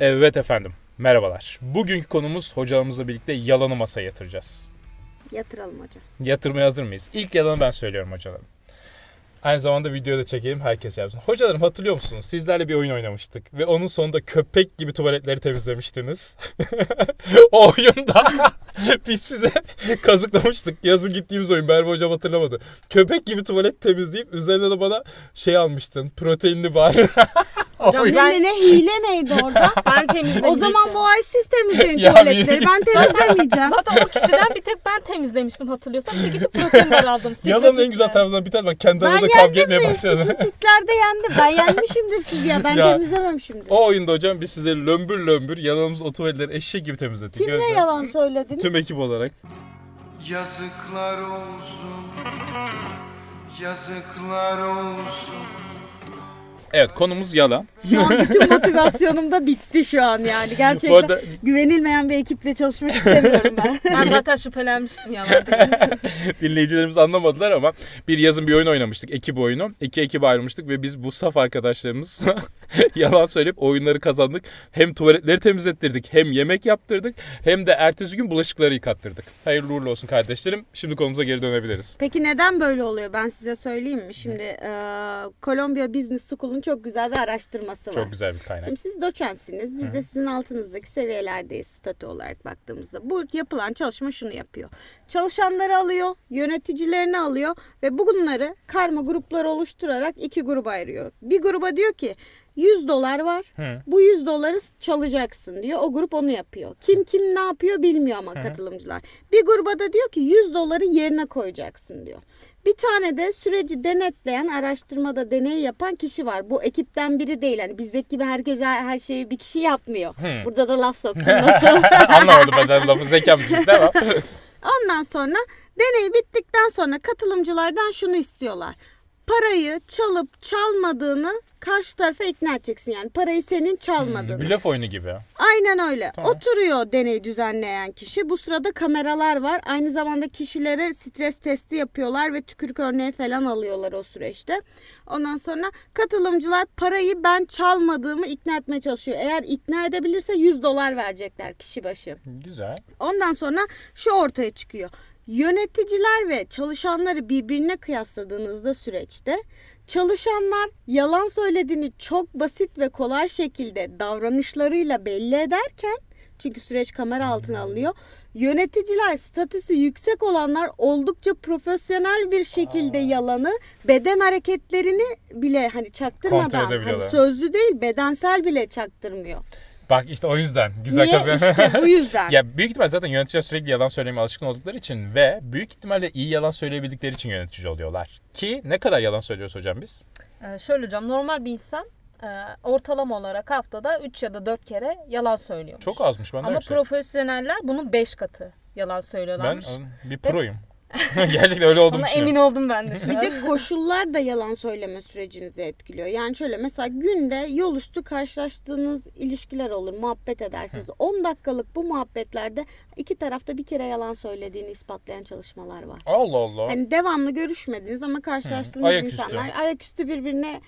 Evet efendim. Merhabalar. Bugünkü konumuz hocalarımızla birlikte yalanı masaya yatıracağız. Yatıralım hocam. Yatırmaya hazır mıyız? İlk yalanı ben söylüyorum hocalarım. Aynı zamanda videoda çekelim herkes yapsın. Hocalarım hatırlıyor musunuz? Sizlerle bir oyun oynamıştık. Ve onun sonunda köpek gibi tuvaletleri temizlemiştiniz. o oyunda biz size kazıklamıştık. Yazın gittiğimiz oyun. Berbe hocam hatırlamadı. Köpek gibi tuvalet temizleyip üzerine de bana şey almıştın. Proteinli bar. Hocam ne, ne hile neydi orada? Ben temizlemiştim. o zaman bu ay siz temizleyin tuvaletleri. Ben temizlemeyeceğim. Zaten o kişiden bir tek ben temizlemiştim hatırlıyorsan. Bir gidip protein aldım. Yalanın en güzel tarafından bir tane bak kendi Ben aranızda kavga yendim etmeye başladı. Tiklerde yendi. Ben yenmişimdir siz ya. Ben Ya. temizlememişimdir. O oyunda hocam biz sizleri lömbür lömbür yalanımız o tuvaletleri eşek gibi temizledik. Kimle Gözler. yalan söylediniz? Tüm ekip olarak. Yazıklar olsun Yazıklar olsun Evet konumuz yalan. Şu an bütün motivasyonum da bitti şu an yani. Gerçekten Bu arada güvenilmeyen bir ekiple çalışmak istemiyorum ben. Ben zaten şüphelenmiştim yalan dinleyicilerimiz anlamadılar ama bir yazın bir oyun oynamıştık. Ekip oyunu. İki ekibe ayrılmıştık ve biz bu saf arkadaşlarımız yalan söyleyip oyunları kazandık. Hem tuvaletleri temizlettirdik hem yemek yaptırdık hem de ertesi gün bulaşıkları yıkattırdık. Hayırlı uğurlu olsun kardeşlerim. Şimdi konumuza geri dönebiliriz. Peki neden böyle oluyor? Ben size söyleyeyim mi? Şimdi e, Columbia Business School'un çok güzel bir araştırması var. Çok güzel bir kaynak. Şimdi siz doçentsiniz. Biz de sizin altınızdaki seviyelerdeyiz statü olarak baktığımızda. Bu yapılan çalışma şunu yapıyor. Çalışanları alıyor, yöneticilerini alıyor ve bunları karma gruplar oluşturarak iki gruba ayırıyor. Bir gruba diyor ki 100 dolar var. Hı. Bu 100 doları çalacaksın diyor. O grup onu yapıyor. Kim kim ne yapıyor bilmiyor ama katılımcılar. Bir gruba da diyor ki 100 doları yerine koyacaksın diyor. Bir tane de süreci denetleyen, araştırmada deney yapan kişi var. Bu ekipten biri değil. Hani bizdeki gibi herkes her, şeyi bir kişi yapmıyor. Hı. Burada da laf soktum nasıl? Anlamadım ben senin lafın zekam düşük? Ondan sonra deney bittikten sonra katılımcılardan şunu istiyorlar. Parayı çalıp çalmadığını karşı tarafa ikna edeceksin. Yani parayı senin çalmadığını. Blöf oyunu gibi. Aynen öyle. Tamam. Oturuyor deney düzenleyen kişi. Bu sırada kameralar var. Aynı zamanda kişilere stres testi yapıyorlar ve tükürük örneği falan alıyorlar o süreçte. Ondan sonra katılımcılar parayı ben çalmadığımı ikna etmeye çalışıyor. Eğer ikna edebilirse 100 dolar verecekler kişi başı. Güzel. Ondan sonra şu ortaya çıkıyor. Yöneticiler ve çalışanları birbirine kıyasladığınızda süreçte çalışanlar yalan söylediğini çok basit ve kolay şekilde davranışlarıyla belli ederken çünkü süreç kamera altına alınıyor. Yöneticiler statüsü yüksek olanlar oldukça profesyonel bir şekilde yalanı beden hareketlerini bile hani çaktırmadan hani sözlü değil bedensel bile çaktırmıyor. Bak işte o yüzden. Güzel Niye? kazan- İşte bu yüzden. Ya büyük ihtimal zaten yöneticiler sürekli yalan söylemeye alışkın oldukları için ve büyük ihtimalle iyi yalan söyleyebildikleri için yönetici oluyorlar. Ki ne kadar yalan söylüyoruz hocam biz? Ee, şöyle hocam normal bir insan e, ortalama olarak haftada 3 ya da 4 kere yalan söylüyormuş. Çok azmış ben de Ama yüksek. profesyoneller bunun 5 katı yalan Ben söylüyorlarmış. e, bir proyum. Gerçekten öyle Ona düşünüyorum. emin oldum ben de şu Bir de koşullar da yalan söyleme sürecinizi etkiliyor. Yani şöyle mesela günde yol üstü karşılaştığınız ilişkiler olur, muhabbet edersiniz. 10 dakikalık bu muhabbetlerde iki tarafta bir kere yalan söylediğini ispatlayan çalışmalar var. Allah Allah. Hani devamlı görüşmediniz ama karşılaştığınız ayaküstü. insanlar ayaküstü birbirine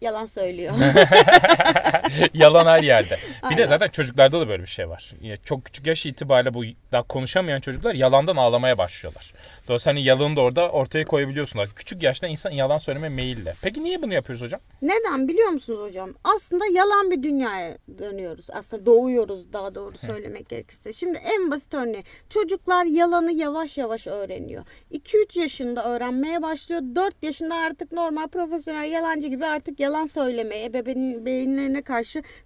yalan söylüyor. yalan her yerde. Bir Aynen. de zaten çocuklarda da böyle bir şey var. Çok küçük yaş itibariyle bu daha konuşamayan çocuklar yalandan ağlamaya başlıyorlar. Dolayısıyla hani yalanı da orada ortaya koyabiliyorsun. Küçük yaşta insan yalan söyleme meyilli. Peki niye bunu yapıyoruz hocam? Neden biliyor musunuz hocam? Aslında yalan bir dünyaya dönüyoruz. Aslında doğuyoruz daha doğru söylemek gerekirse. Şimdi en basit örneği. Çocuklar yalanı yavaş yavaş öğreniyor. 2-3 yaşında öğrenmeye başlıyor. 4 yaşında artık normal profesyonel yalancı gibi artık yalan söylemeye, ebeveyn beyinlerine karşı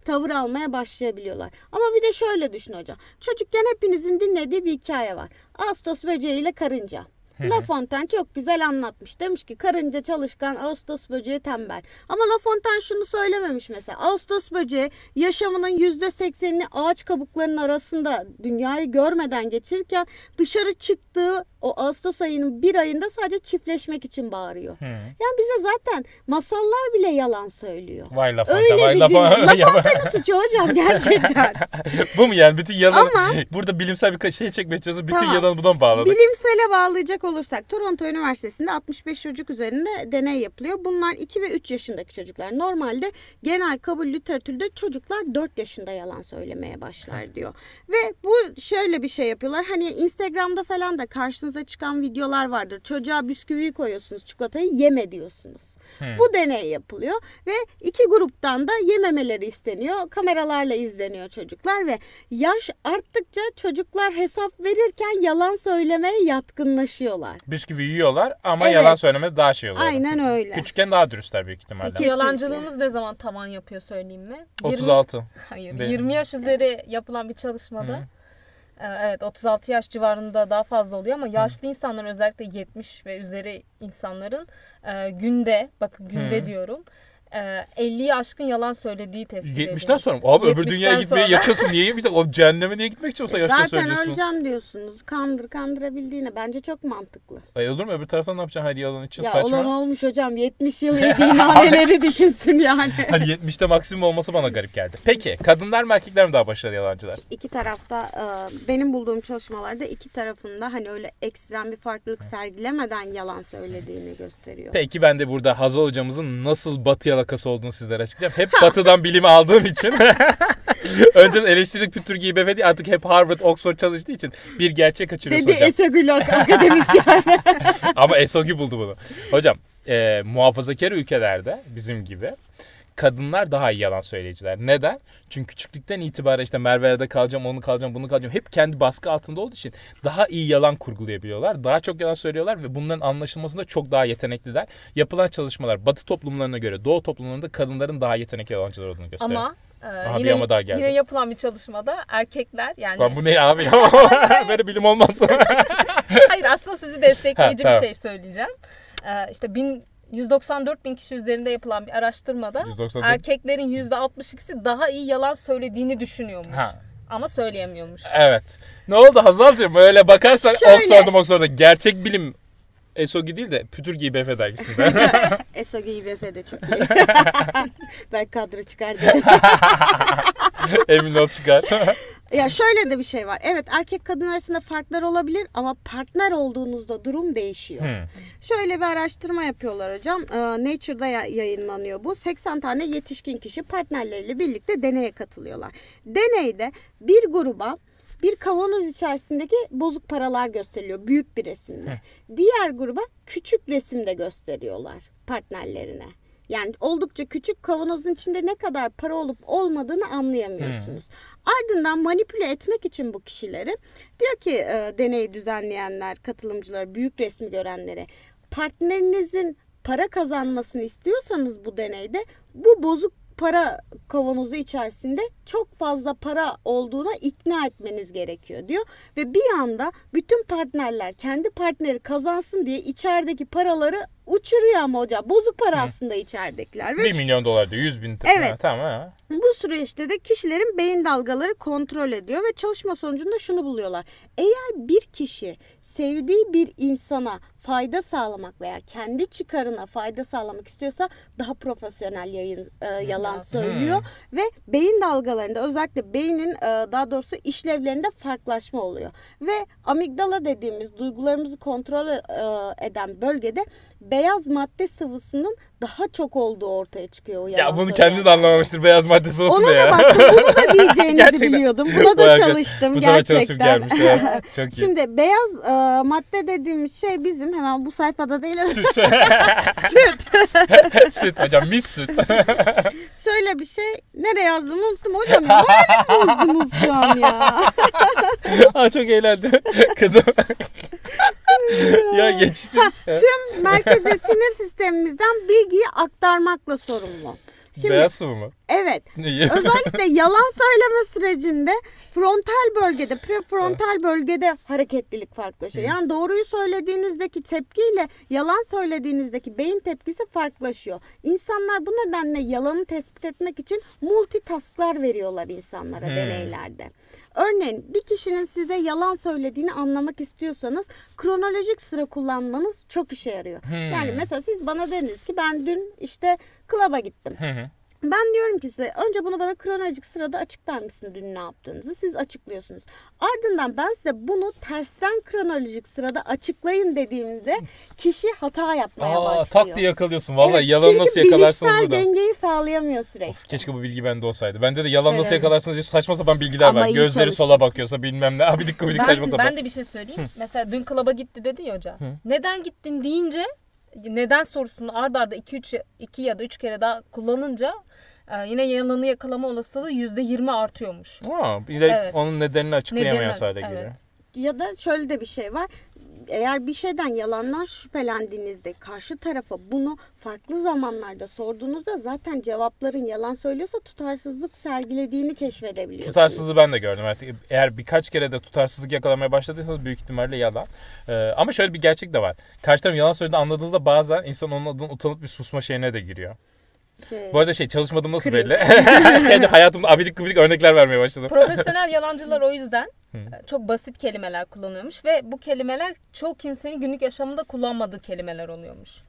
tavır almaya başlayabiliyorlar. Ama bir de şöyle düşün hocam. Çocukken hepinizin dinlediği bir hikaye var. Ağustos böceğiyle karınca. La Fontaine çok güzel anlatmış. Demiş ki karınca çalışkan, Ağustos böceği tembel. Ama La Fontaine şunu söylememiş mesela. Ağustos böceği yaşamının yüzde seksenini ağaç kabuklarının arasında dünyayı görmeden geçirirken dışarı çıktığı o Ağustos ayının bir ayında sadece çiftleşmek için bağırıyor. Yani bize zaten masallar bile yalan söylüyor. Vay laf Öyle vay bir laf dünya. La Fontaine'in suçu hocam gerçekten. Bu mu yani bütün yalan? Ama- Burada bilimsel bir şey çekmeye çalışıyorsun. Bütün Tamam. yalanı buna bağladık? Bilimsele bağlayacak olursak Toronto Üniversitesi'nde 65 çocuk üzerinde deney yapılıyor. Bunlar 2 ve 3 yaşındaki çocuklar. Normalde genel kabul literatürde çocuklar 4 yaşında yalan söylemeye başlar diyor. Ve bu şöyle bir şey yapıyorlar. Hani Instagram'da falan da karşınıza çıkan videolar vardır. Çocuğa bisküvi koyuyorsunuz, çikolatayı yeme diyorsunuz. Bu deney yapılıyor ve iki gruptan da yememeleri isteniyor. Kameralarla izleniyor çocuklar ve yaş arttıkça çocuklar hesap verirken yalan söylemeye yatkınlaşıyorlar. Bisküvi yiyorlar ama Evet. yalan söylemede daha şey oluyor. Aynen öyle. Küçükken daha dürüstler büyük ihtimalle. Kesinlikle. Yalancılığımız ne zaman tavan yapıyor söyleyeyim mi? 20 36. Hayır. Benim. 20 yaş üzeri yapılan bir çalışmada e, evet 36 yaş civarında daha fazla oluyor ama yaşlı insanların özellikle 70 ve üzeri insanların e, günde bakın günde Hı. diyorum e, 50'yi aşkın yalan söylediği tespit edildi. 70'ten sonra mı? Abi öbür 70'ten dünyaya gitmeye sonra. yakınsın. Niye gitmişsin? O cehenneme niye gitmek için olsa yaşta Zaten söylüyorsun? öleceğim diyorsunuz. Kandır kandırabildiğine bence çok mantıklı. Ay olur mu? Öbür taraftan ne yapacaksın? Hayır yalan için Ya saçma. olan olmuş hocam 70 yıl yediği naneleri düşünsün yani. Hani 70'te maksimum olması bana garip geldi. Peki kadınlar mı erkekler mi daha başarılı yalancılar? İki tarafta e, benim bulduğum çalışmalarda iki tarafında hani öyle ekstrem bir farklılık sergilemeden yalan söylediğini gösteriyor. Peki ben de burada Hazal hocamızın nasıl batı yalakası olduğunu sizlere açıklayacağım. Hep batıdan bilimi aldığım için. Önceden eleştirdik pütür gibi değil artık hep Harvard, Oxford çalıştığı için bir gerçek kaçırıyorsun Dedi hocam. Esagülak akademisyen. Ama Esogi buldu bunu. Hocam e, muhafazakar ülkelerde bizim gibi kadınlar daha iyi yalan söyleyiciler. Neden? Çünkü küçüklükten itibaren işte Merve'de kalacağım, onu kalacağım, bunu kalacağım. Hep kendi baskı altında olduğu için daha iyi yalan kurgulayabiliyorlar. Daha çok yalan söylüyorlar ve bunların anlaşılmasında çok daha yetenekliler. Yapılan çalışmalar Batı toplumlarına göre Doğu toplumlarında kadınların daha yetenekli yalancılar olduğunu gösteriyor. Ama e, Aha, yine, ama daha geldi. yine yapılan bir çalışmada erkekler yani Lan bu ne abi? Böyle bilim olmaz. Hayır aslında sizi destekleyici Ha, tamam. bir şey söyleyeceğim. Ee, işte bin, 194 bin kişi üzerinde yapılan bir araştırmada 194. erkeklerin %62'si daha iyi yalan söylediğini düşünüyormuş. Ha. Ama söyleyemiyormuş. Evet. Ne oldu Hazal'cığım? Öyle bakarsan Şöyle. Oxford'da Oxford'da gerçek bilim Esogi değil de Pütür gibi Efe dergisinde. Esogi İBF de çok iyi. ben kadro çıkar dedim. Emin ol çıkar. Ya şöyle de bir şey var. Evet erkek kadın arasında farklar olabilir ama partner olduğunuzda durum değişiyor. Hmm. Şöyle bir araştırma yapıyorlar hocam. Ee, Nature'da ya- yayınlanıyor bu. 80 tane yetişkin kişi partnerleriyle birlikte deneye katılıyorlar. Deneyde bir gruba bir kavanoz içerisindeki bozuk paralar gösteriliyor büyük bir resimde. Diğer gruba küçük resimde gösteriyorlar partnerlerine. Yani oldukça küçük kavanozun içinde ne kadar para olup olmadığını anlayamıyorsunuz. Ardından manipüle etmek için bu kişileri diyor ki e, deneyi düzenleyenler, katılımcılar, büyük resmi görenlere partnerinizin para kazanmasını istiyorsanız bu deneyde bu bozuk para kavanozu içerisinde çok fazla para olduğuna ikna etmeniz gerekiyor diyor. Ve bir anda bütün partnerler kendi partneri kazansın diye içerideki paraları uçuruyor ama hocam bozuk para aslında içeridekiler ve 1 milyon dolar diyor. 100 bin. Evet. Ha, tamam ha. bu süreçte de kişilerin beyin dalgaları kontrol ediyor ve çalışma sonucunda şunu buluyorlar. Eğer bir kişi sevdiği bir insana fayda sağlamak veya kendi çıkarına fayda sağlamak istiyorsa daha profesyonel yayın e, yalan söylüyor ve beyin dalgalarında özellikle beynin e, daha doğrusu işlevlerinde farklılaşma oluyor. Ve amigdala dediğimiz duygularımızı kontrol e, eden bölgede beyaz madde sıvısının daha çok olduğu ortaya çıkıyor Ya bunu kendin de anlamamıştır beyaz maddesi olsun Ona da da ya. baktım. Bunu da diyeceğinizi Gerçekten. biliyordum. Buna da çalıştım Bu sefer gerçekten. gelmiş. Evet. Çok iyi. Şimdi beyaz e, madde dediğimiz şey bizim hemen bu sayfada değil. Süt. süt hocam mis süt. Şöyle bir şey. Nereye yazdığımı unuttum hocam ya. Bozdunuz şu an ya. Aa, çok eğlendi. Kızım. ya geçti. Tüm merkezi sinir sistemimizden bilgiyi aktarmakla sorumlu. Şimdi Beyaz sıvı mı? evet İyi. özellikle yalan söyleme sürecinde frontal bölgede, prefrontal bölgede hareketlilik farklılaşıyor. Yani doğruyu söylediğinizdeki tepkiyle yalan söylediğinizdeki beyin tepkisi farklılaşıyor. İnsanlar bu nedenle yalanı tespit etmek için multitasklar veriyorlar insanlara Hmm. deneylerde. Örneğin bir kişinin size yalan söylediğini anlamak istiyorsanız kronolojik sıra kullanmanız çok işe yarıyor. Hmm. Yani mesela siz bana dediniz ki ben dün işte klaba gittim. Hı hı. Ben diyorum ki size önce bunu bana kronolojik sırada açıklar mısın dün ne yaptığınızı? Siz açıklıyorsunuz. Ardından ben size bunu tersten kronolojik sırada açıklayın dediğimde kişi hata yapmaya Aa, başlıyor. tak diye yakalıyorsun. Vallahi Evet, yalanı nasıl Çünkü yakalarsınız burada. dengeyi sağlayamıyor sürekli. Of, keşke bu bilgi bende olsaydı. Bende de yalan nasıl Evet. yakalarsınız diye saçma sapan bilgiler Ama var. Gözleri çalıştın. sola bakıyorsa bilmem ne. Abidik gubidik saçma sapan. ben de bir şey söyleyeyim. Mesela dün klaba gitti dedi ya hoca. Neden gittin deyince neden sorusunu ard arda 2 3 2 ya da 3 kere daha kullanınca e, yine yalanı yakalama olasılığı %20 artıyormuş. Aa, bir de Evet. onun nedenini açıklayamıyor Nedeni- hale geliyor. evet. Ya da şöyle de bir şey var. Eğer bir şeyden yalandan şüphelendiğinizde karşı tarafa bunu farklı zamanlarda sorduğunuzda zaten cevapların yalan söylüyorsa tutarsızlık sergilediğini keşfedebiliyorsunuz. Tutarsızlığı ben de gördüm. Evet, eğer birkaç kere de tutarsızlık yakalamaya başladıysanız büyük ihtimalle yalan. Ee, ama şöyle bir gerçek de var. Karşı taraf yalan söylediğini anladığınızda bazen insan onun adına utanıp bir susma şeyine de giriyor. Şey, Bu arada şey çalışmadığım nasıl Cringe. belli? Kendi hayatımda abidik gubidik örnekler vermeye başladım. Profesyonel yalancılar o yüzden e, çok basit kelimeler kullanıyormuş ve bu kelimeler çoğu kimsenin günlük yaşamında kullanmadığı kelimeler oluyormuş.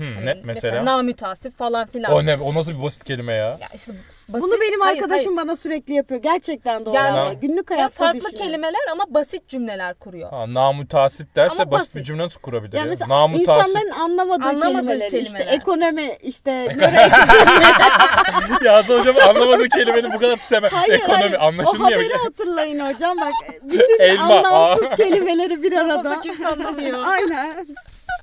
Hmm, Hani ne mesela? namütasip falan filan. O ne? O nasıl bir basit kelime ya? Ya işte basit, Bunu benim hayır, arkadaşım bana sürekli yapıyor. Gerçekten doğru Yani- ama günlük hayır. Ya hayatta farklı düşünüyorum. kelimeler ama basit cümleler kuruyor. Ha, namutasip derse Ama basit, bir basit. cümle nasıl kurabilir Ya ya? mesela Namutasip. insanların anlamadığı, Anlamadığı kelimeleri kelimeler. işte ekonomi işte ya Hasan hocam anlamadığı kelimenin bu kadar sevmem. Hayır, Ekonomi hayır. O anlaşılmıyor. haberi hatırlayın hocam bak bütün Elma, anlamsız aa. kelimeleri bir Nasıl arada. olsa kimse anlamıyor. Aynen.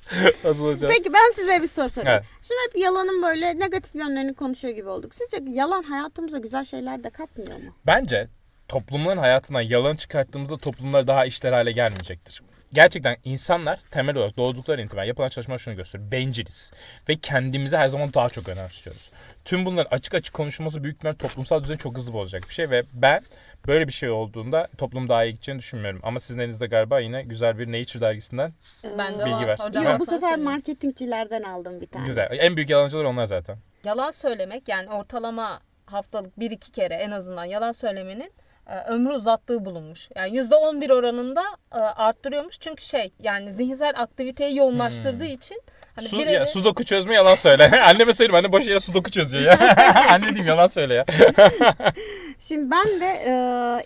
Hasan hocam. Peki ben size bir soru sorayım. Evet. Şimdi hep yalanın böyle negatif yönlerini konuşuyor gibi olduk. Sizce yalan hayatımıza güzel şeyler de katmıyor mu? Bence toplumların hayatından yalan çıkarttığımızda toplumlar daha işler hale gelmeyecektir. Gerçekten insanlar temel olarak doğdukları itibaren yapılan çalışmalar şunu gösteriyor. Benciliz. Ve kendimizi her zaman daha çok önemsiyoruz. Tüm bunların açık açık konuşulması büyük ihtimalle toplumsal düzeni çok hızlı bozacak bir şey. Ve ben böyle bir şey olduğunda toplum daha iyi gideceğini düşünmüyorum. Ama sizin elinizde galiba yine güzel bir Nature dergisinden Ben de Bilgi var. ver. Hocam bu sefer marketingçilerden aldım bir tane. güzel. En büyük yalancılar onlar zaten. Yalan söylemek yani ortalama haftalık 1-2 kere en azından yalan söylemenin ömrü uzattığı bulunmuş. Yani %11 oranında e, arttırıyormuş. Çünkü şey yani zihinsel aktiviteyi yoğunlaştırdığı için hani Su, bir ya, sudoku çözme yalan söyle. Anneme söyleyeyim anne boş yere sudoku çözüyor ya. Anne diyeyim yalan söyle ya. Şimdi ben de e,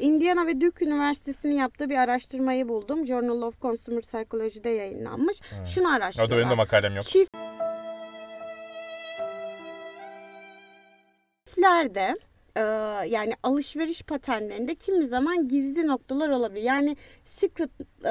Indiana ve Duke Üniversitesi'nin yaptığı bir araştırmayı buldum. Journal of Consumer Psychology'de yayınlanmış. Şunu O da araştırıyorlar. benim de makalem yok. Çiftlerde e, yani alışveriş paternlerinde kimi zaman gizli noktalar olabilir. Yani secret e,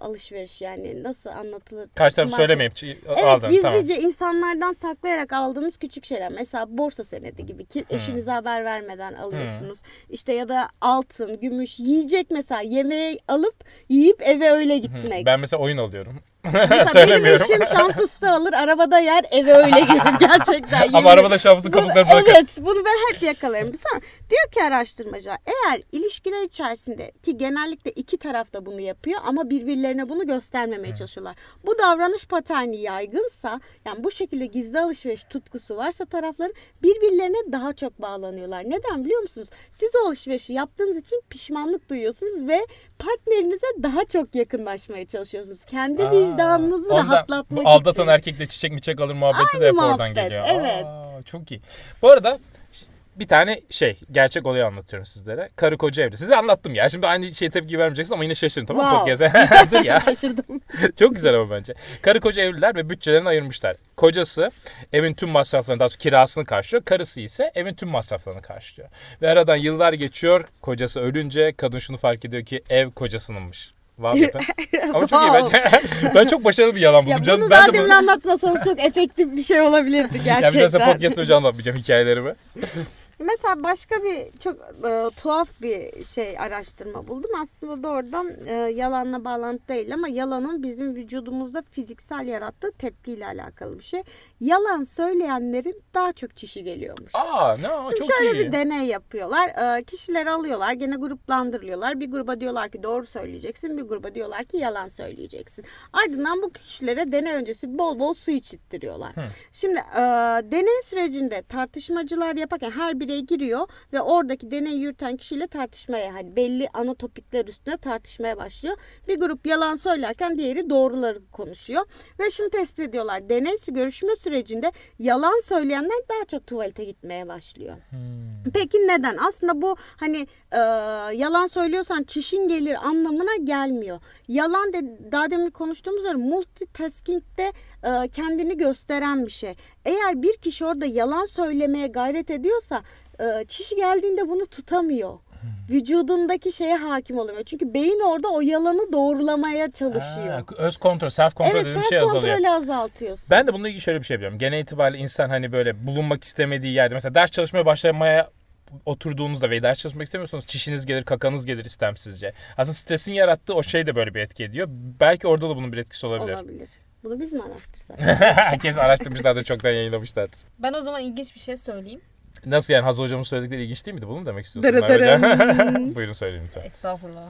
alışveriş yani nasıl anlatılır? Karşı Market- söylemeyip Evet aldın. gizlice Tamam. insanlardan saklayarak aldığınız küçük şeyler. Mesela borsa senedi gibi ki eşinize haber vermeden alıyorsunuz. İşte ya da altın, gümüş, yiyecek mesela yemeği alıp yiyip eve öyle gitmek. Ben mesela oyun alıyorum. Mesela benim söylemiyorum. eşim şan fıstığı alır arabada yer eve öyle gelir gerçekten. yemin Ama arabada şafsız bunu- kabukları bırakır. Evet bunu ben hep yakalarım. Sonra diyor ki araştırmacılar eğer ilişkiler içerisinde ki genellikle iki taraf da bunu yapıyor ama birbirlerine bunu göstermemeye çalışıyorlar. Bu davranış paterni yaygınsa yani bu şekilde gizli alışveriş tutkusu varsa tarafların birbirlerine daha çok bağlanıyorlar. Neden biliyor musunuz? Siz o alışverişi yaptığınız için pişmanlık duyuyorsunuz ve partnerinize daha çok yakınlaşmaya çalışıyorsunuz. Kendi Aa, vicdanınızı ondan rahatlatmak bu aldatan için. erkekle çiçek mi çek alır muhabbeti Aynı de hep oradan muhabbet, geliyor. evet. Aa, çok iyi. Bu arada bir tane şey gerçek olayı anlatıyorum sizlere. Karı koca evli. Size anlattım ya. Şimdi aynı şey tepki vermeyeceksiniz ama yine şaşırın tamam mı? Wow. Dur ya. Şaşırdım. Çok güzel ama bence. Karı koca evliler ve bütçelerini ayırmışlar. Kocası evin tüm masraflarını daha doğrusu kirasını karşılıyor. Karısı ise evin tüm masraflarını karşılıyor. Ve aradan yıllar geçiyor. Kocası ölünce kadın şunu fark ediyor ki ev kocasınınmış. Yapın. Ama çok iyi bence. ben çok başarılı bir yalan buldum. Ya Canım, bunu ben daha de demin anlatmasanız çok efektif bir şey olabilirdi Ya gerçekten. bir daha podcast önce anlatmayacağım hikayelerimi. Mesela başka bir çok e, tuhaf bir şey araştırma buldum. Aslında doğrudan e, yalanla bağlantı değil ama yalanın bizim vücudumuzda fiziksel yarattığı tepkiyle alakalı bir şey. Yalan söyleyenlerin daha çok çişi geliyormuş. Aa ne Şimdi çok şöyle iyi. bir deney yapıyorlar. Ee, kişileri alıyorlar. Gene gruplandırıyorlar. Bir gruba diyorlar ki doğru söyleyeceksin. Bir gruba diyorlar ki yalan söyleyeceksin. Ardından bu kişilere deney öncesi bol bol su içittiriyorlar. Şimdi e, deney sürecinde tartışmacılar yaparken her biri birey giriyor ve oradaki deney yürüten kişiyle tartışmaya hani belli ana topikler üstüne tartışmaya başlıyor. Bir grup yalan söylerken diğeri doğruları konuşuyor ve şunu tespit ediyorlar. Deney görüşme sürecinde yalan söyleyenler daha çok tuvalete gitmeye başlıyor. Peki neden? Aslında bu hani e, yalan söylüyorsan çişin gelir anlamına gelmiyor. Yalan de daha demin konuştuğumuz üzere multitasking'de e, kendini gösteren bir şey. Eğer bir kişi orada yalan söylemeye gayret ediyorsa e, çişi geldiğinde bunu tutamıyor. Vücudundaki şeye hakim olamıyor. Çünkü beyin orada o yalanı doğrulamaya çalışıyor. Ha, öz kontrol, self kontrol evet dediğim self şey azalıyor. kontrolü azaltıyorsun. Ben de bununla ilgili şöyle bir şey biliyorum. Genel itibariyle insan hani böyle bulunmak istemediği yerde mesela ders çalışmaya başlamaya oturduğunuzda ve ders çalışmak istemiyorsanız çişiniz gelir, kakanız gelir istemsizce. Aslında stresin yarattığı o şey de böyle bir etki ediyor. Belki orada da bunun bir etkisi olabilir. Olabilir. Bunu biz mi araştırsak? Herkes araştırmışlardır, çoktan yayınlamışlardır. Ben o zaman ilginç bir şey söyleyeyim. Nasıl yani Hazı hocamın söyledikleri ilginç değil miydi? Bunu mu demek istiyorsun? Dırı? Buyurun söyleyin lütfen. Estağfurullah.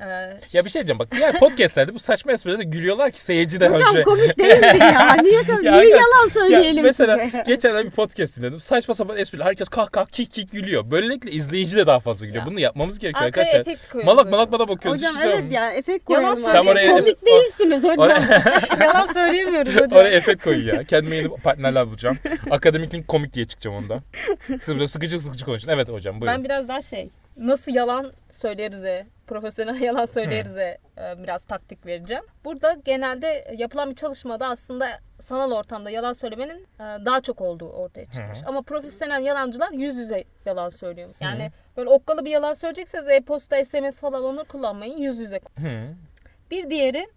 Ee, Ya bir şey diyeceğim bak diğer podcastlerde bu saçma esprilerde gülüyorlar ki seyirci de Hocam hoşça- komik değildir ya. Niye, niye Ya arkadaş- yalan Ya söyleyelim mesela size? geçenlerde bir podcast dinledim. Saçma sapan espriler. Herkes kah kah kik kik gülüyor. Böylelikle izleyici de daha fazla gülüyor. Ya. Bunu yapmamız gerekiyor arkaya arkadaşlar. efekt koyuyoruz. Malak böyle. malak bana bakıyoruz. Hocam şey evet ya efekt Yalan koyalım. Tam oraya- Komik değilsiniz hocam. Yalan söyleyemiyoruz hocam. oraya efekt koy ya. Kendime yeni partnerler bulacağım. Akademik komik diye çıkacağım onda. Siz burada sıkıcı sıkıcı konuşun. Evet hocam buyurun. Ben biraz daha şey nasıl yalan söylerize, profesyonel yalan söylerize e, biraz taktik vereceğim. Burada genelde yapılan bir çalışmada aslında sanal ortamda yalan söylemenin e, daha çok olduğu ortaya çıkmış. Ama profesyonel yalancılar yüz yüze yalan söylüyor. Yani böyle okkalı bir yalan söyleyecekseniz e-posta, SMS falan onu kullanmayın. Yüz yüze. Hı. Bir diğeri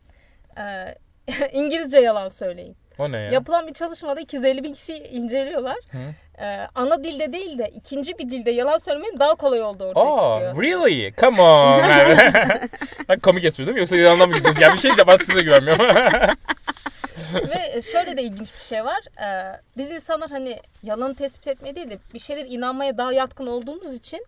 e, İngilizce yalan söyleyin. O ne ya? Yapılan bir çalışmada 250 bin kişiyi inceliyorlar. Hı. Ee, ana dilde değil de ikinci bir dilde yalan söylemenin daha kolay olduğu ortaya Oh, çıkıyor. really? Come on. Ha, komik espri değil mi? Yoksa yalandan mı gidiyorsun? Ya bir şey de güvenmiyorum. Ve şöyle de ilginç bir şey var. Ee, biz insanlar hani yalanı tespit etmeye değil de bir şeyler inanmaya daha yatkın olduğumuz için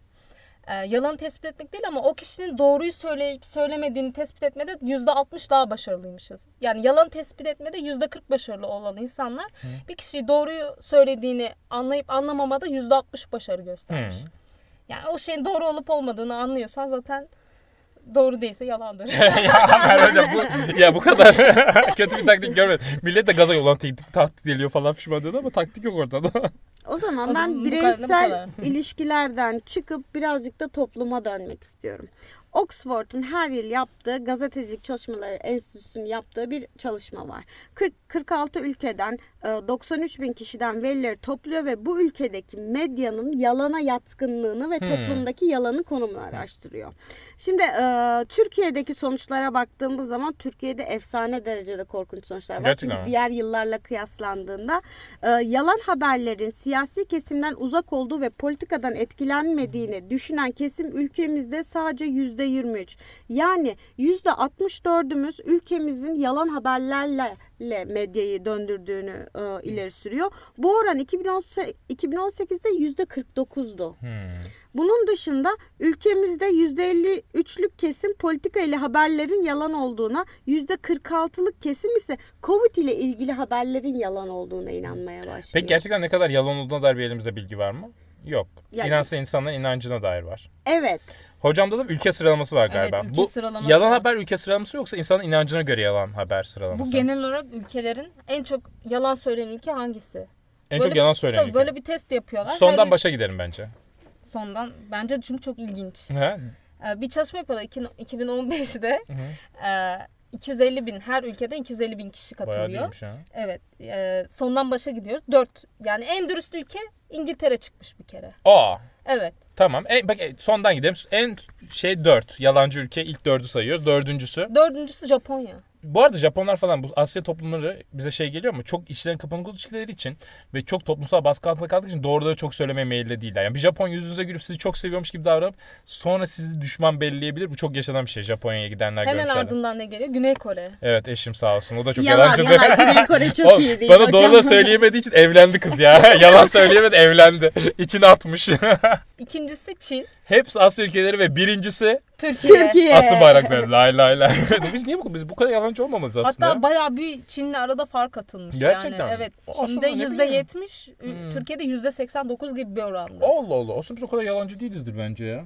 e, yalanı tespit etmek değil ama o kişinin doğruyu söyleyip söylemediğini tespit etmede %60 daha başarılıymışız. Yani yalan tespit etmede %40 başarılı olan insanlar bir kişiyi doğruyu söylediğini anlayıp anlamamada %60 başarı göstermiş. Hı. Yani o şeyin doğru olup olmadığını anlıyorsan zaten doğru değilse yalandır. ya Merve hocam bu, ya bu kadar kötü bir taktik görmedim. Millet de gaza yollan taktik, taktik geliyor falan pişman diyordu ama taktik yok ortada. O zaman O ben bireysel ilişkilerden çıkıp birazcık da topluma dönmek istiyorum. Oxford'un her yıl yaptığı gazetecilik çalışmaları enstitüsünün yaptığı bir çalışma var. 40, 46 ülkeden e, 93 bin kişiden verileri topluyor ve bu ülkedeki medyanın yalana yatkınlığını ve toplumdaki yalanı konumunu araştırıyor. Şimdi e, Türkiye'deki sonuçlara baktığımız zaman Türkiye'de efsane derecede korkunç sonuçlar var. Gerçekten Çünkü mi? diğer yıllarla kıyaslandığında e, yalan haberlerin siyasi kesimden uzak olduğu ve politikadan etkilenmediğini düşünen kesim ülkemizde sadece yüzde 23. Yani yüzde 64'ümüz ülkemizin yalan haberlerle le medyayı döndürdüğünü e, ileri sürüyor. Bu oran 2018 2018'de yüzde 49'du. Bunun dışında ülkemizde %53'lük kesim politika ile haberlerin yalan olduğuna, %46'lık kesim ise Covid ile ilgili haberlerin yalan olduğuna inanmaya başlıyor. Peki gerçekten ne kadar yalan olduğuna dair bir elimizde bilgi var mı? Yok. Ya- İnansa insanların inancına dair var. Evet. Hocamda da ülke sıralaması var Evet, galiba. ülke Bu sıralaması yalan var. haber ülke sıralaması yoksa insanın inancına göre yalan haber sıralaması. Bu genel olarak ülkelerin en çok yalan söyleyen ülke hangisi? en çok böyle- yalan söyleyen Tabii ülke. böyle bir test yapıyorlar. Sondan Her- başa giderim bence. Sondan bence çünkü çok ilginç. He? Ee, Bir çalışma yapıyorlar iki- 2015'de. Ee, 250 bin her ülkeden 250 bin kişi katılıyor. Evet. e, sondan başa gidiyoruz. 4. Yani en dürüst ülke İngiltere çıkmış bir kere. Aa. Evet. Tamam. En, bak e, sondan gidelim. En şey 4. Yalancı ülke ilk 4'ü sayıyoruz. Dördüncüsü. Dördüncüsü Japonya. Bu arada Japonlar falan bu Asya toplumları bize şey geliyor mu? Çok içlerin kapanık oldukları için ve çok toplumsal baskı altında kaldığı için doğruları çok söylemeye meyilli değiller. Yani bir Japon yüzünüze gülüp sizi çok seviyormuş gibi davranıp sonra sizi düşman belleyebilir. Bu çok yaşanan bir şey Japonya'ya gidenler Hemen ardından ne geliyor? Güney Kore. Evet eşim sağ olsun. O da çok yalan yalancı. yalan. Güney Kore çok iyi değil. Bana hocam. doğruları söyleyemediği için evlendi kız ya. Yalan söyleyemedi evlendi. İçine atmış. İkincisi Çin. Hepsi Asya ülkeleri ve birincisi Türkiye. Türkiye. Asıl bayrak ver. Lay lay lay. biz niye bu biz bu kadar yalancı olmamalıyız aslında. Hatta bayağı bir Çin'le arada fark atılmış Gerçekten mi? yani. Evet. Aslında Çin'de yüzde yetmiş, Hmm. Türkiye'de yüzde seksen dokuz gibi bir oranda. Allah Allah. Aslında biz o kadar yalancı değilizdir bence ya.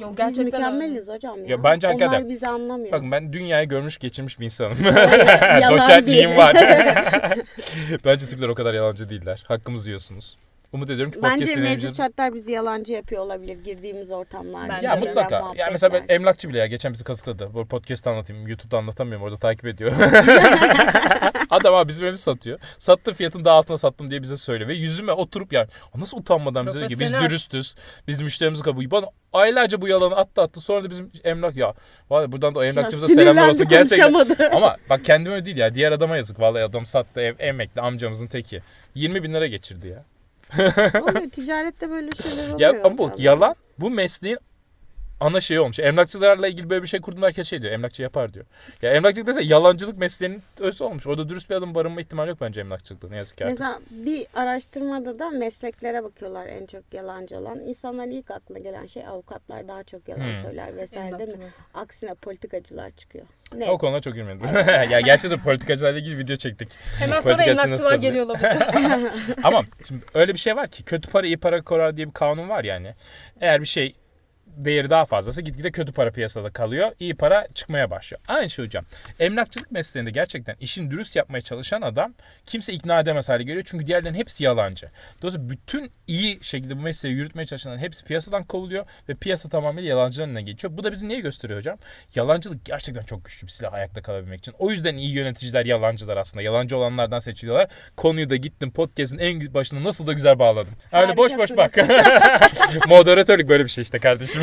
Yok Biz gerçekten öyle. mükemmeliz hocam ya. Ya bence hakikaten- Onlar bizi anlamıyor. Bakın ben dünyayı görmüş geçirmiş bir insanım. Yalan Doçentliğim var. bence Türkler o kadar yalancı değiller. Hakkımızı yiyorsunuz. Umut ediyorum ki podcast Bence mevcut şartlar bizi yalancı yapıyor olabilir girdiğimiz ortamlarda. Bence Ya de. mutlaka. Ya mesela ben emlakçı bile ya geçen bizi kazıkladı. Bu podcast'ta anlatayım. YouTube'da anlatamıyorum. Orada takip ediyor. Adam abi bizim evi satıyor. Sattığı fiyatın daha altına sattım diye bize söylüyor. Ve yüzüme oturup yani nasıl utanmadan bize diyor ki biz Profesyonel. dürüstüz. Biz müşterimizi kabul Bana aylarca bu yalanı attı attı. Sonra da bizim emlak ya. Vallahi buradan da o emlakçımıza selamlar olsun. Gerçekten. konuşamadı. Ama bak kendime öyle değil ya. Diğer adama yazık. Vallahi adam sattı ev emekli amcamızın teki. 20 bin lira geçirdi ya. Oluyor ticarette böyle şeyler oluyor. Ya ama bu hocam. yalan bu mesleğin ana şeyi olmuş. Emlakçılarla ilgili böyle bir şey kurduğunda herkes şey diyor. Emlakçı yapar diyor. Ya emlakçılık dese yalancılık mesleğinin özü olmuş. Orada dürüst bir adam barınma ihtimali yok bence emlakçılıkta. Ne yazık ki artık. Mesela bir araştırmada da mesleklere bakıyorlar en çok yalancı olan. İnsanların ilk aklına gelen şey avukatlar daha çok yalan Hmm. söyler vesaire değil mi? Aksine politikacılar çıkıyor. Ne? O konuda çok girmedim. ya gerçi de politikacılarla ilgili video çektik. Hemen sonra Politikacı nasıl emlakçılar kazanıyor? geliyorlar. Ama şimdi öyle bir şey var ki kötü para iyi para korar diye bir kanun var yani. Eğer bir şey değeri daha fazlası gitgide kötü para piyasada kalıyor. iyi para çıkmaya başlıyor. Aynı şey hocam. Emlakçılık mesleğinde gerçekten işin dürüst yapmaya çalışan adam kimse ikna edemez hale geliyor. Çünkü diğerlerinin hepsi yalancı. Dolayısıyla bütün iyi şekilde bu mesleği yürütmeye çalışanların hepsi piyasadan kovuluyor ve piyasa tamamıyla yalancıların eline geçiyor. Bu da bizi neye gösteriyor hocam? Yalancılık gerçekten çok güçlü bir silah ayakta kalabilmek için. O yüzden iyi yöneticiler yalancılar aslında. Yalancı olanlardan seçiliyorlar. Konuyu da gittim podcast'in en başına nasıl da güzel bağladım. Öyle boş boş bak. Moderatörlük böyle bir şey işte kardeşim.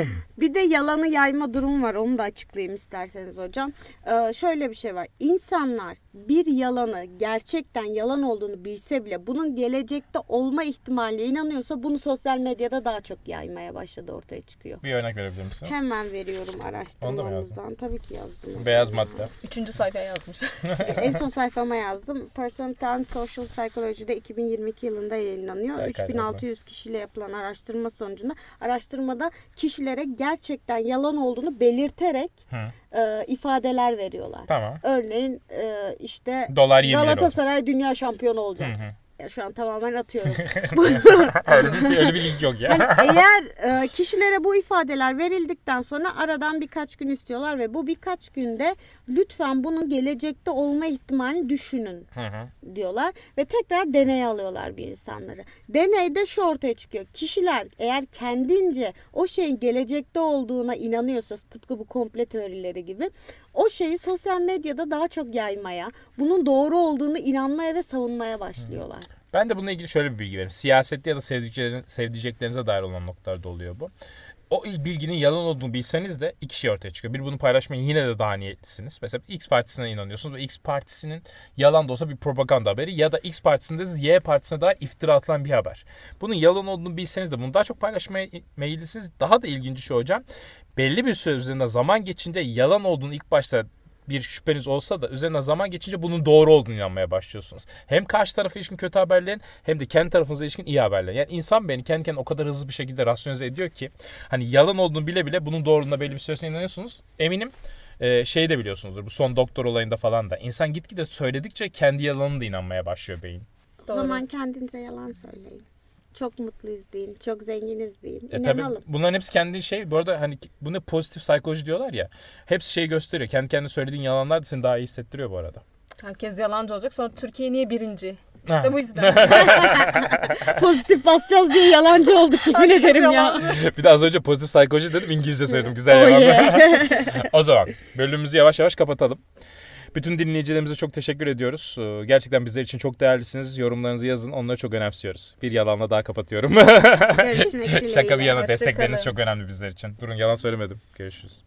Bir de yalanı yayma durum var. Onu da açıklayayım isterseniz hocam. Ee, şöyle bir şey var. İnsanlar bir yalanı gerçekten yalan olduğunu bilse bile bunun gelecekte olma ihtimaline inanıyorsa bunu sosyal medyada daha çok yaymaya başladı ortaya çıkıyor. bir örnek verebilir misiniz? Hemen veriyorum araştırmamızdan. Tabii ki yazdım. Beyaz madde. Üçüncü sayfaya yazmış. en son sayfama yazdım. Personality and Social Psychology'de 2022 yılında yayınlanıyor. Evet, 3600 kişiyle yapılan araştırma sonucunda araştırmada kişilere gerçekten yalan olduğunu belirterek Hı. e, ifadeler veriyorlar. Tamam. Örneğin e, işte Dolar 20 lira. Galatasaray dünya şampiyonu olacak. Hı hı. Ya şu an tamamen atıyorum. öyle, bir, öyle bir link yok ya. Hani eğer e, kişilere bu ifadeler verildikten sonra aradan birkaç gün istiyorlar ve bu birkaç günde lütfen bunun gelecekte olma ihtimalini düşünün diyorlar ve tekrar deneye alıyorlar bir insanları. Deneyde şu ortaya çıkıyor. Kişiler eğer kendince o şeyin gelecekte olduğuna inanıyorsa tıpkı bu komple teorileri gibi o şeyi sosyal medyada daha çok yaymaya, bunun doğru olduğunu inanmaya ve savunmaya başlıyorlar. Ben de bununla ilgili şöyle bir bilgi vereyim. Siyasette ya da sevdiklerin, sevdiceklerinize dair olan noktalarda oluyor bu. O bilginin yalan olduğunu bilseniz de iki şey ortaya çıkıyor. Bir bunu paylaşmaya yine de daha niyetlisiniz. Mesela X partisine inanıyorsunuz ve X partisinin yalan da olsa bir propaganda haberi ya da X partisinde Y partisine dair iftira atılan bir haber. Bunun yalan olduğunu bilseniz de bunu daha çok paylaşmaya meyillisiniz. Daha da ilginci şu hocam. Belli bir süre üzerinde zaman geçince yalan olduğunu ilk başta bir şüpheniz olsa da üzerine zaman geçince bunun doğru olduğunu inanmaya başlıyorsunuz. Hem karşı tarafa ilişkin kötü haberlerin hem de kendi tarafınıza ilişkin iyi haberlerin. Yani insan beni kendi kendine o kadar hızlı bir şekilde rasyonize ediyor ki hani yalan olduğunu bile bile bunun doğruluğuna belli bir süresine inanıyorsunuz. Eminim e, şey de biliyorsunuzdur bu son doktor olayında falan da. insan gitgide söyledikçe kendi yalanına da inanmaya başlıyor beyin. O Doğru. zaman kendinize yalan söyleyin. Çok mutluyuz deyin, çok zenginiz deyin. E tabii İnanalım. bunların hepsi kendi şey. Bu arada hani bunu pozitif psikoloji diyorlar ya. Hepsi şey gösteriyor. Kendi kendine söylediğin yalanlar da seni daha iyi hissettiriyor bu arada. Herkes yalancı olacak. Sonra Türkiye niye birinci? Ha. İşte bu yüzden. Pozitif basacağız diye yalancı olduk yemin ederim ya. bir de az önce pozitif psikoloji dedim İngilizce söyledim. Güzel Oh yalan. yeah. o zaman bölümümüzü yavaş yavaş kapatalım. Bütün dinleyicilerimize çok teşekkür ediyoruz. Ee, Gerçekten bizler için çok değerlisiniz. Yorumlarınızı yazın. Onları çok önemsiyoruz. Bir yalanla daha kapatıyorum. Görüşmek dileğiyle. Şaka bir yana destekleriniz çok önemli bizler için. Durun yalan söylemedim. Görüşürüz.